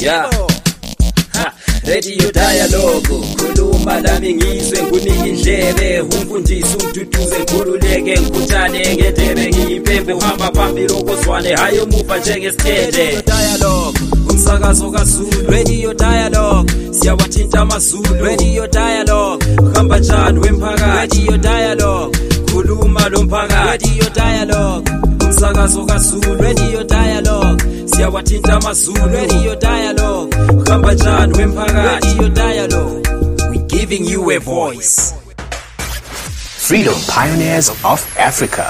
yeah Ha, radio dialogue. Khuluma lami ngizwe ngunike indlebe umfundisi umduduze ngikhululeke ngikhuthane ngendebe. Ngiyimpembe uhamba phambili okozwane. Hayi umuva njengesithende dialogue. Umsakazo kaZulu. Radio dialogue. Siyawathinta amazulu. Radio dialogue. Uhamba njani wemphakathi? Radio dialogue. Khuluma lo mphakathi. Radio dialogue. Umsakazo kaZulu. Radio dialogue. Siyawathinta amazulu. Radio dialogue. Uhamba njani wemphakathi? Radio dialogue. We giving you a voice. Freedom Pioneers of Africa.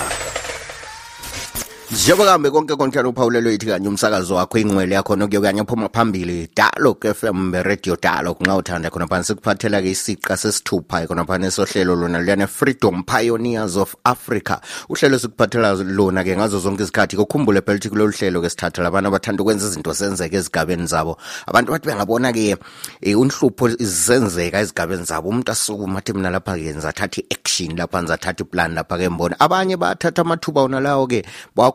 Njengoba kambe konke konke uphawulelo yithi kanye umsakazo wakho ingqwele yakho nokuyo kanye phuma phambili. Dialogue fm radio dialogue ngawuthanda khona phana sikuphathela ke isiqa sesithupha khona phana sohlelo lona luyane freedom pioneers of africa. Uhlelo sikuphathela lona ke ngazo zonke izikhathi kokhumbule phela ukuthi kulolu hlelo ke sithatha labantu abathanda ukwenza izinto zenzeke ezigabeni zabo. Abantu bathi bengabona ke um unhlupho zenzeka ezigabeni zabo. Umuntu asukuma athi mina lapha ke ngizathatha i-action lapha ngizathatha iplan lapha ke mbona. Abanye bathatha amathuba wona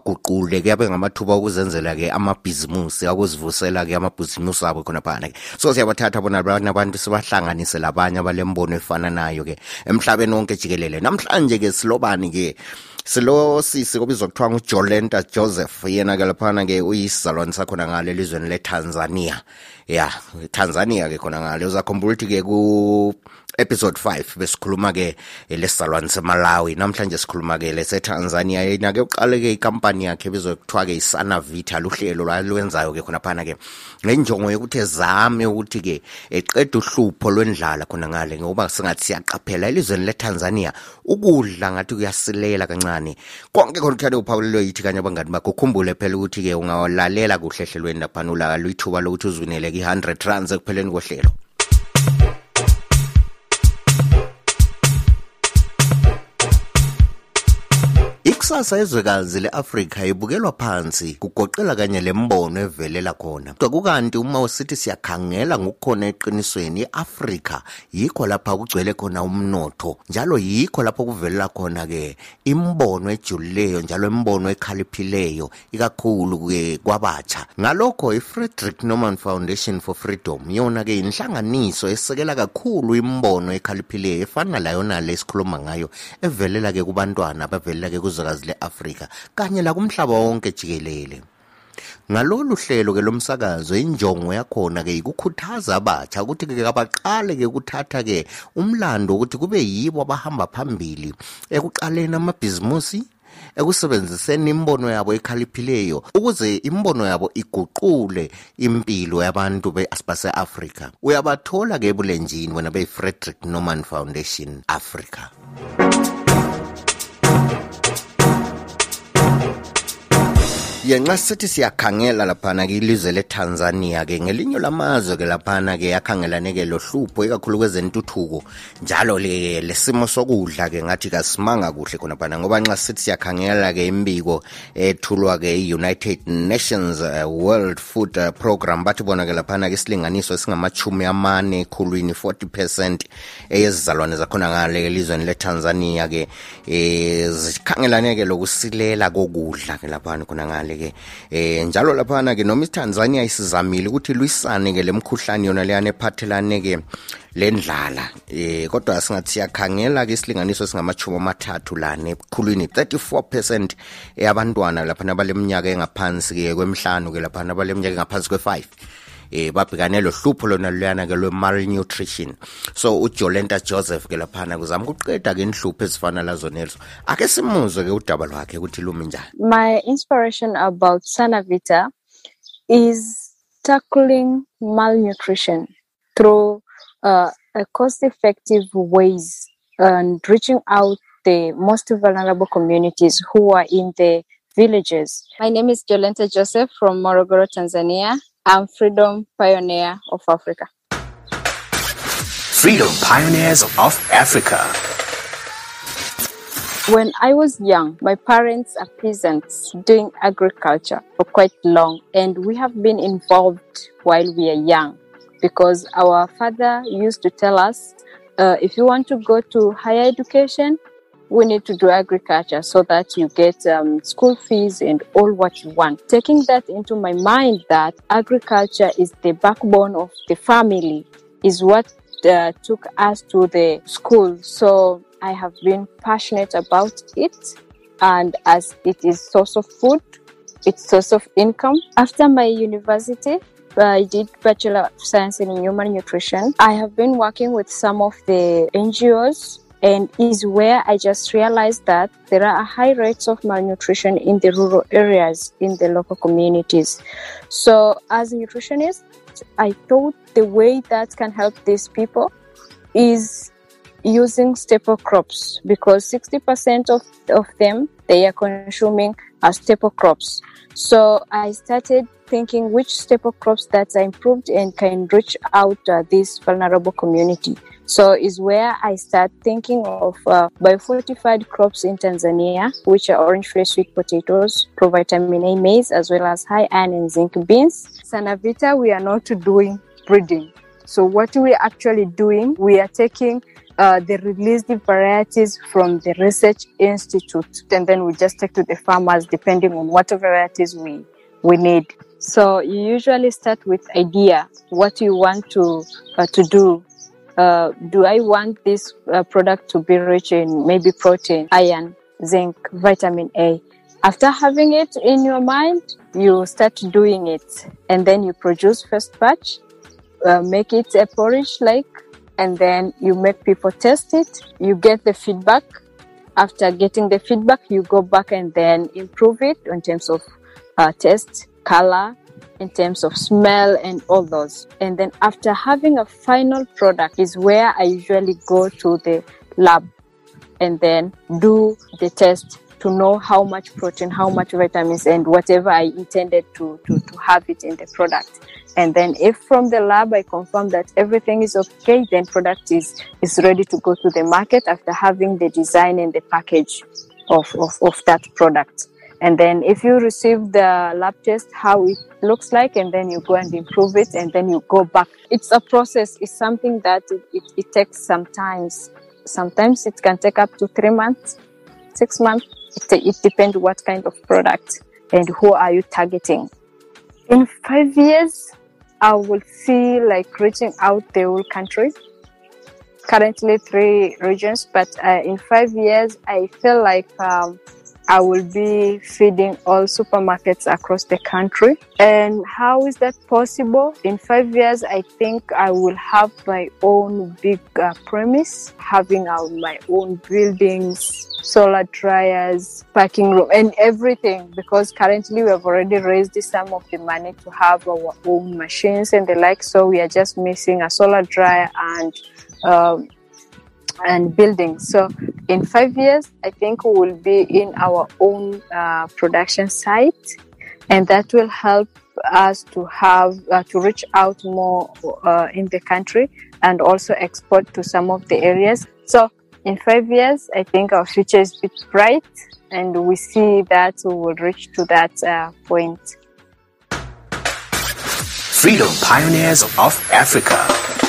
lawo ke abe ngamathuba okuzenzela ke amabhizimusi akuzivusela ke amabhizimusi abo khona phana ke so siyabathatha bona abantu abantu sibahlanganise labanye abalembono efananayo ke emhlabeni wonke jikelele. Namhlanje ke silobani ke silo sisi kobizwa kuthiwa ngujolenta joseph. Yena ke laphana ke uyisizalwane sakhona ngale elizweni letanzania. Ya tanzania ke khona ngale. Uzakhumbula ukuthi ke ku episode 5 besikhuluma ke lesizalwane semalawi. Namhlanje sikhuluma ke lesetanzania. Yena ke uqale ke ikampani yakhe ebizwa kuthiwa ke isana vita luhlelo lwalwenzayo-ke khona phana ke ngenjongo yokuthi ezame ukuthi ke eqeda uhlupho lwendlala khona ngale ngoba singathi siyaqaphela elizweni letanzania. Ukudla ngathi kuyasilela kancane. Konke khona kuthanda uphawulelo yithi kanye abangani bakho ukhumbule phela ukuthi ke ungawalalela kuhle hlelweni laphana ulaka luyithuba lokuthi uzwineleke i-100 runs ekupheleni kohlelo ikusasa ezwekazi le-afrika ibukelwa phansi kugoqela kanye lembono evelela khona. Kodwa kukanti uma usithi siyakhangela ngokukhona eqinisweni i-afrika yikho lapha kugcwele khona umnotho njalo yikho lapho kuvelela khona-ke imbono ejulileyo njalo imbono ekhaliphileyo ikakhulu-ke kwabatsha. Ngalokho i-frederick norman foundation for freedom yona-ke inhlanganiso esekela kakhulu imbono ekhaliphileyo efana layona le esikhuluma ngayo evelela-ke kubantwana abavelela-ke kuzwekazi le-afrika kanye lakumhlaba wonke jikelele. Ngalolu hlelo ke lomsakazo injongo yakhona ke ikukhuthaza abatsha ukuthi ke abaqale ke ukuthatha-ke umlando ukuthi kube yibo abahamba phambili ekuqaleni amabhizimusi ekusebenziseni imbono yabo ekhaliphileyo ukuze imbono yabo iguqule impilo yabantu base-afrika. Uyabathola ke ebulenjini wena beyi-frederick norman foundation africa ye nxa sithi siyakhangela laphana ke ilizwe letanzania ke ngelinye lamazwe ke laphana ke yakhangelane ke lohlupho ikakhulu kwezentuthuko njalo le lesimo sokudla ke ngathi kasimanga kuhle khonaphana ngoba nxa sithi siyakhangela ke imbiko ethulwa ke i-united nations uh, world food uh, program bathi bona ke laphana ke isilinganiso esingamachumi amane ekhulwini 40 percent eyezizalwane zakhona ngale elizweni letanzania ke um zikhangelane ke lokusilela kokudla ke laphana khona ngale ke. Eh njalo laphana ke noma iTanzania isizamile ukuthi lwisane ke lemkhuhlane yona leyana ephathelane ke lendlala. Eh kodwa singathi siyakhangela ke isilinganiso singamachumi amathathu lana ekhulwini 34% yabantwana lapha baleminyaka engaphansi ke kwemhlanu ke lapha baleminyaka engaphansi kwe5 eh babhekane lo hlupho lona luyana ke lwe malnutrition so ujolenta joseph ke laphana kuzama ukuqeda ke inhlupho ezifana lazo nezo ake simuzwe ke udaba lwakhe ukuthi lumi njani My inspiration about Sanavita is tackling malnutrition through uh, a cost-effective ways and reaching out the most vulnerable communities who are in the villages. My name is Jolenta Joseph from Morogoro, Tanzania. I'm Freedom Pioneer of Africa. Freedom Pioneers of Africa. When I was young, my parents are peasants doing agriculture for quite long, and we have been involved while we are young because our father used to tell us uh, if you want to go to higher education, we need to do agriculture so that you get um, school fees and all what you want. Taking that into my mind that agriculture is the backbone of the family is what uh, took us to the school. So I have been passionate about it, and as it is source of food, it's source of income. After my university, I did Bachelor of Science in Human Nutrition. I have been working with some of the NGOs and is where I just realized that there are high rates of malnutrition in the rural areas in the local communities. So as a nutritionist, I thought the way that can help these people is using staple crops because 60% of, of them they are consuming are staple crops. So I started thinking which staple crops that are improved and can reach out uh, this vulnerable community. So is where I start thinking of uh, biofortified crops in Tanzania, which are orange flesh sweet potatoes, provitamin A maize, as well as high iron and zinc beans. Sanavita, we are not doing breeding. So what we're actually doing, we are taking uh, the released varieties from the research institute, and then we just take to the farmers depending on what varieties we we need. So you usually start with idea what you want to uh, to do. Uh, do I want this uh, product to be rich in maybe protein, iron, zinc, vitamin A? After having it in your mind, you start doing it, and then you produce first batch, uh, make it a porridge like and then you make people test it. You get the feedback. After getting the feedback, you go back and then improve it in terms of uh, taste, color, in terms of smell, and all those. And then after having a final product, is where I usually go to the lab and then do the test to know how much protein, how much vitamins, and whatever I intended to, to, to have it in the product. And then if from the lab I confirm that everything is okay, then product is, is ready to go to the market after having the design and the package of, of, of that product. And then if you receive the lab test, how it looks like, and then you go and improve it, and then you go back. It's a process. It's something that it, it, it takes sometimes. Sometimes it can take up to three months, six months. It, it depends what kind of product and who are you targeting. In five years, I will see like reaching out the whole country. Currently, three regions, but uh, in five years, I feel like um, I will be feeding all supermarkets across the country. And how is that possible? In five years, I think I will have my own big uh, premise, having uh, my own buildings, solar dryers, parking room, and everything. Because currently we have already raised some of the money to have our own machines and the like. So we are just missing a solar dryer and um, and building. So in five years, I think we will be in our own uh, production site, and that will help us to have uh, to reach out more uh, in the country and also export to some of the areas. So in five years, I think our future is bright, and we see that we will reach to that uh, point. Freedom Pioneers of Africa.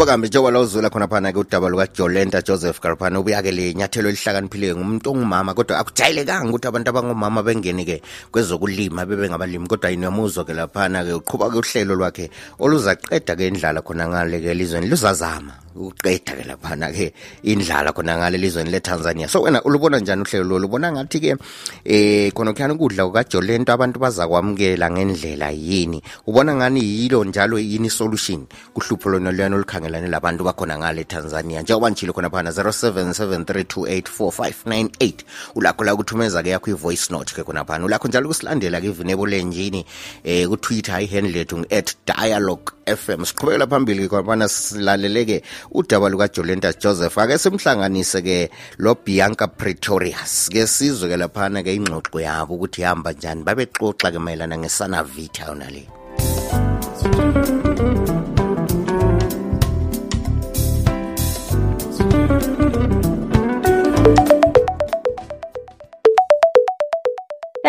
Yebo kambe njengoba lawuzula khona phana ke udaba lukajolenta joseph garphana ubuya-ke le nyathelo elihlakaniphileyo ngumuntu ongumama kodwa akujayelekanga ukuthi abantu abangomama bengene-ke kwezokulima bebengabalimi kodwa inamuzwa-ke laphana-ke uqhuba-ke uhlelo lwakhe oluzaqeda-ke indlala khona ngale-ke elizweni luzazama ukuqeda-ke laphana-ke indlala khona ngale elizweni letanzania. So wena ulubona njani uhlelo lolu? Ubona ngathi-ke eh khona khuyani ukudla kukajolento abantu bazakwamukela ngendlela yini? Ubona ngani yilo njalo yini isolution kuhlupho lona luyana olukhangelane labantu bakhona ngale tanzania. Njengoba ngitshilo khona phana 0773284598 ulakho la kuthumeza-ke yakho i-voice note ke khona phana. Ulakho njalo kusilandela-ke ivunebo lenjini eh kutwitter ihandle yethu ngu-at dialogue fm siqhubekela phambili khona silaleleke udaba lukajolentas joseph. Ake simhlanganise-ke lo bianca pretorius. Ke sizwe-ke laphana-ke ingxoxo yabo ukuthi ihamba njani babexoxa-ke mayelana ngesanavita yona le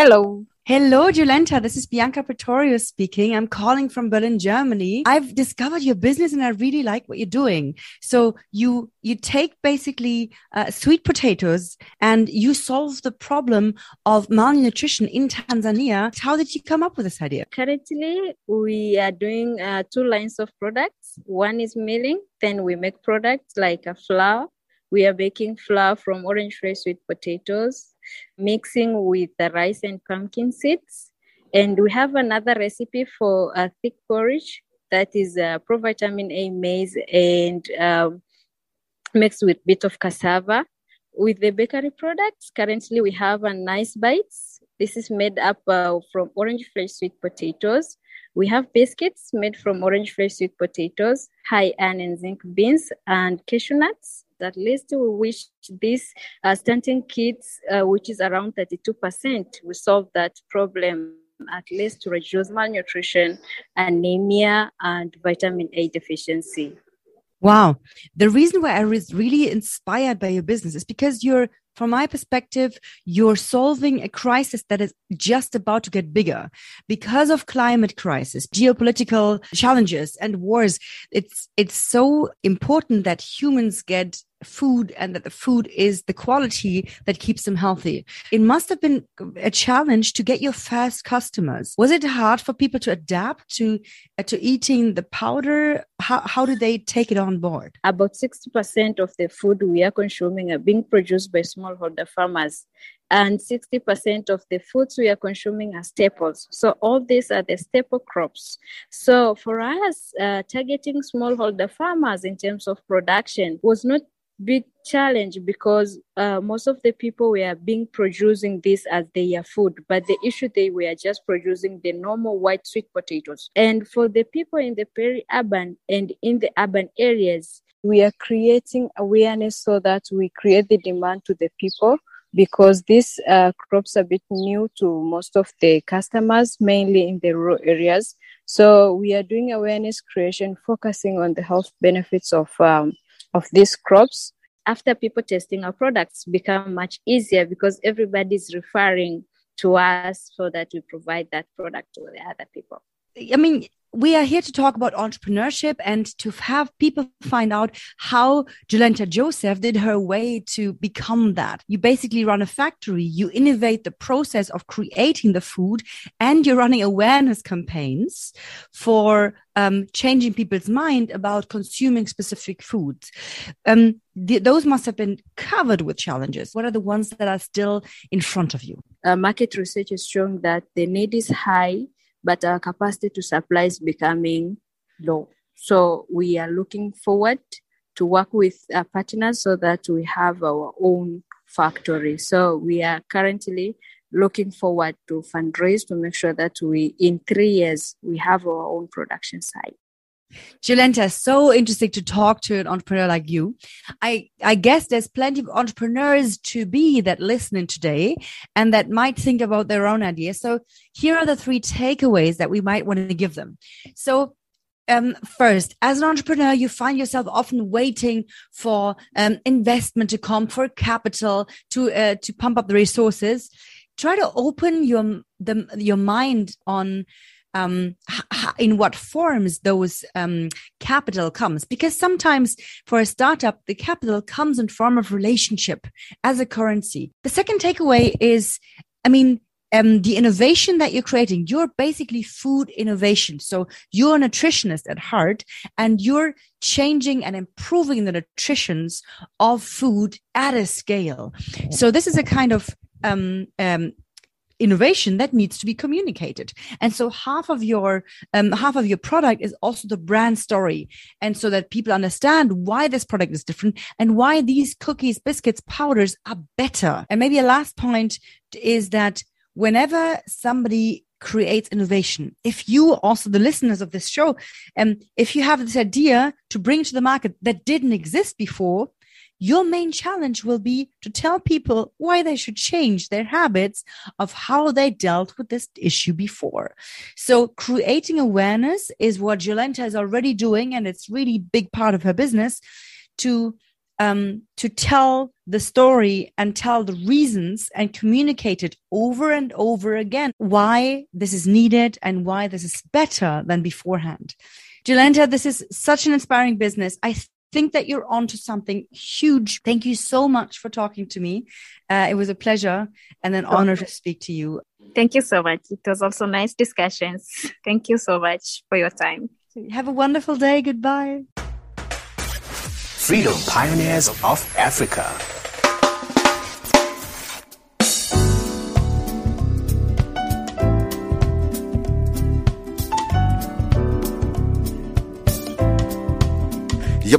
Hello. Hello, Jolenta. This is Bianca Pretorius speaking. I'm calling from Berlin, Germany. I've discovered your business and I really like what you're doing. So you you take basically uh, sweet potatoes and you solve the problem of malnutrition in Tanzania. How did you come up with this idea? Currently, we are doing uh, two lines of products. One is milling, then we make products like a flour. We are baking flour from orange flesh sweet potatoes mixing with the rice and pumpkin seeds. And we have another recipe for a thick porridge that is uh, provitamin A maize and um, mixed with bit of cassava. With the bakery products, currently we have a nice bites. This is made up uh, from orange flesh sweet potatoes. We have biscuits made from orange flesh sweet potatoes, high iron and zinc beans, and cashew nuts at least we wish this uh, stunting kids, uh, which is around 32%, we solve that problem at least to reduce malnutrition, anemia, and vitamin A deficiency. Wow. The reason why I was really inspired by your business is because you're from my perspective, you're solving a crisis that is just about to get bigger because of climate crisis, geopolitical challenges and wars. It's, it's so important that humans get food and that the food is the quality that keeps them healthy. It must have been a challenge to get your first customers. Was it hard for people to adapt to uh, to eating the powder? How how did they take it on board? About 60% of the food we are consuming are being produced by smallholder farmers and 60% of the foods we are consuming are staples. So all these are the staple crops. So for us, uh, targeting smallholder farmers in terms of production was not big challenge because uh, most of the people were being producing this as their food but the issue they were just producing the normal white sweet potatoes. And for the people in the peri-urban and in the urban areas we are creating awareness so that we create the demand to the people because these uh, crops are a bit new to most of the customers mainly in the rural areas. So we are doing awareness creation focusing on the health benefits of um, of these crops after people testing our products become much easier because everybody's referring to us so that we provide that product to the other people. I mean, we are here to talk about entrepreneurship and to have people find out how Jolenta Joseph did her way to become that. You basically run a factory, you innovate the process of creating the food, and you're running awareness campaigns for um, changing people's mind about consuming specific foods. Um, those must have been covered with challenges. What are the ones that are still in front of you? Uh, market research is showing that the need is high but our capacity to supply is becoming low. So we are looking forward to work with our partners so that we have our own factory. So we are currently looking forward to fundraise to make sure that we, in three years, we have our own production site. Jolenta, so interesting to talk to an entrepreneur like you. I, I guess there's plenty of entrepreneurs to be that listening today and that might think about their own ideas. So here are the three takeaways that we might want to give them. So um, first, as an entrepreneur, you find yourself often waiting for um, investment to come, for capital to uh, to pump up the resources. Try to open your the, your mind on um, in what forms those um, capital comes because sometimes for a startup the capital comes in form of relationship as a currency the second takeaway is i mean um, the innovation that you're creating, you're basically food innovation. So you're a nutritionist at heart and you're changing and improving the nutritions of food at a scale. So this is a kind of um, um, innovation that needs to be communicated and so half of your um, half of your product is also the brand story and so that people understand why this product is different and why these cookies biscuits powders are better and maybe a last point is that whenever somebody creates innovation. If you also the listeners of this show, um, if you have this idea to bring to the market that didn't exist before, your main challenge will be to tell people why they should change their habits of how they dealt with this issue before. So creating awareness is what Jolenta is already doing. And it's really big part of her business to um, to tell the story and tell the reasons and communicate it over and over again why this is needed and why this is better than beforehand. Jolenta, this is such an inspiring business. I think that you're onto something huge. Thank you so much for talking to me. Uh, it was a pleasure and an honor to speak to you. Thank you so much. It was also nice discussions. Thank you so much for your time. Have a wonderful day. Goodbye. Freedom Pioneers of Africa.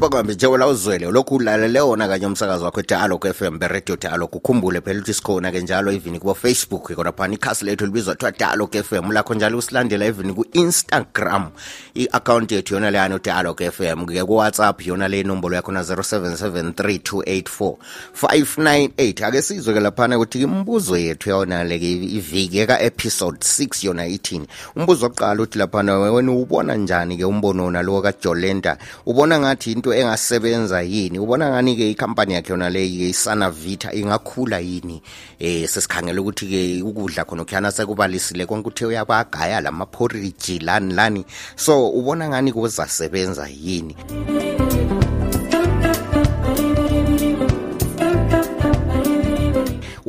Kwambe njengoba uzwele lokhu ulalele wona kanye umsakazi wakho dialogue FM beradio dialogue. Ukhumbule phela ukuthi sikhona ke njalo even kubo Facebook khona phana ikhasi lethu libizwa kuthiwa dialogue FM lakho njalo usilandela even ku-instagram i-account yethu yona leyani dialogue FM ke kuwhatsapp yona le inombolo yakhona 0773284598 ake sizwe ke laphana ukuthi imibuzo yethu yona le iviki eka-episode 6 yona ithini? Umbuzo wokuqala uthi laphana wena ubona njani ke umbono nalowo kajolenta ubona ngathi into engasebenza yini? Ubona ngani ke ikhampani yakhe yona leyi ke isana vita ingakhula yini? Eh sesikhangela ukuthi ke ukudla khona khana sekubalisile konke uthe uyabagaya lamaporridge lani lani. So ubona ngani kuzasebenza yini?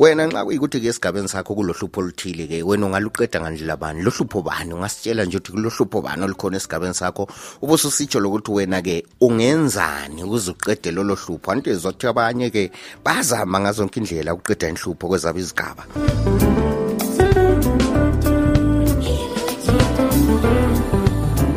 Wena nxa kuyikuthi ke esigabeni sakho kulohlupho oluthile ke wena ungaluqeda ngandlela bani? Lohlupho bani? Ungasitshela nje ukuthi kulohlupho bani olukhona esigabeni sakho? Ubususitsho lokuthi wena ke ungenzani ukuze uqede lolo hlupho? Anto ezokuthi abanye ke bazama ngazonke indlela ukuqeda inhlupho kwezabo izigaba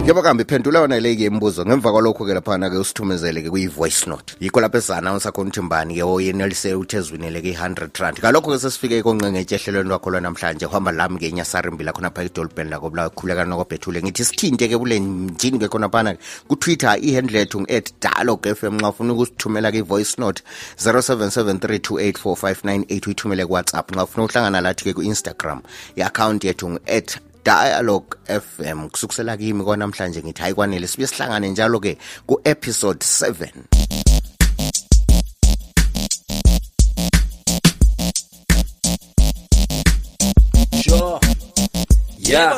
yebo kambe iphendula yona le-ke imibuzo ngemva kwalokho-ke laphana-ke usithumezele-ke kuyi-voice note. Yikho lapho esi-announsa khona ukuthi mbani-ke oyenelise uthezwinele-ke i-hundred rand. Ngalokho-ke sesifike konqengetshe ehlelweni lwakho lwanamhlanje uhamba lami-ke inyasarimbila khonapha edolobheni lako khulekana nokobhethule ngithi sithinte-ke kule njini-ke khonaphana-ke kutwitter ihandle yethu ngu-at dialog f m. Nxa ufuna ukusithumela-ke i-voice note 0773284598 uyithumele ku-whatsapp. Nxa ufuna uhlangana lathi-ke ku-instagram i-akhawunti yethu ngu-at dialogue fm kusukisela kimi kwanamhlanje ngithi hayi kwanele sibe sihlangane njalo ke ku-episode 7 sure. Yeah.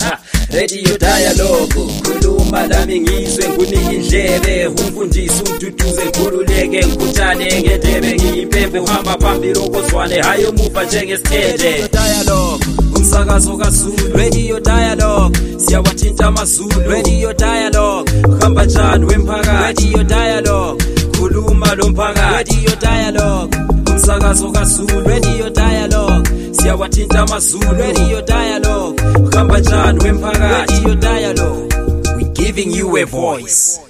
Ha, radio dialogue khuluma lami ngizwe ngunike indlebe. Umfundisi umduduze ngikhululeke ngikhuthane ngendebe. Ngiyimpembe uhamba phambili okozwane hayi umuva njengesithende dialogue umsakazo kazulu radio dialogue. Siyawathinta amazulu radio dialogue. Uhamba njani wemphakathi? Radio dialogue. Khuluma lo mphakathi. Radio dialogue. Umsakazo kazulu radio dialogue. Siyawathinta amazulu radio dialogue. Uhamba njani wemphakathi? Radio dialogue. We giving you a voice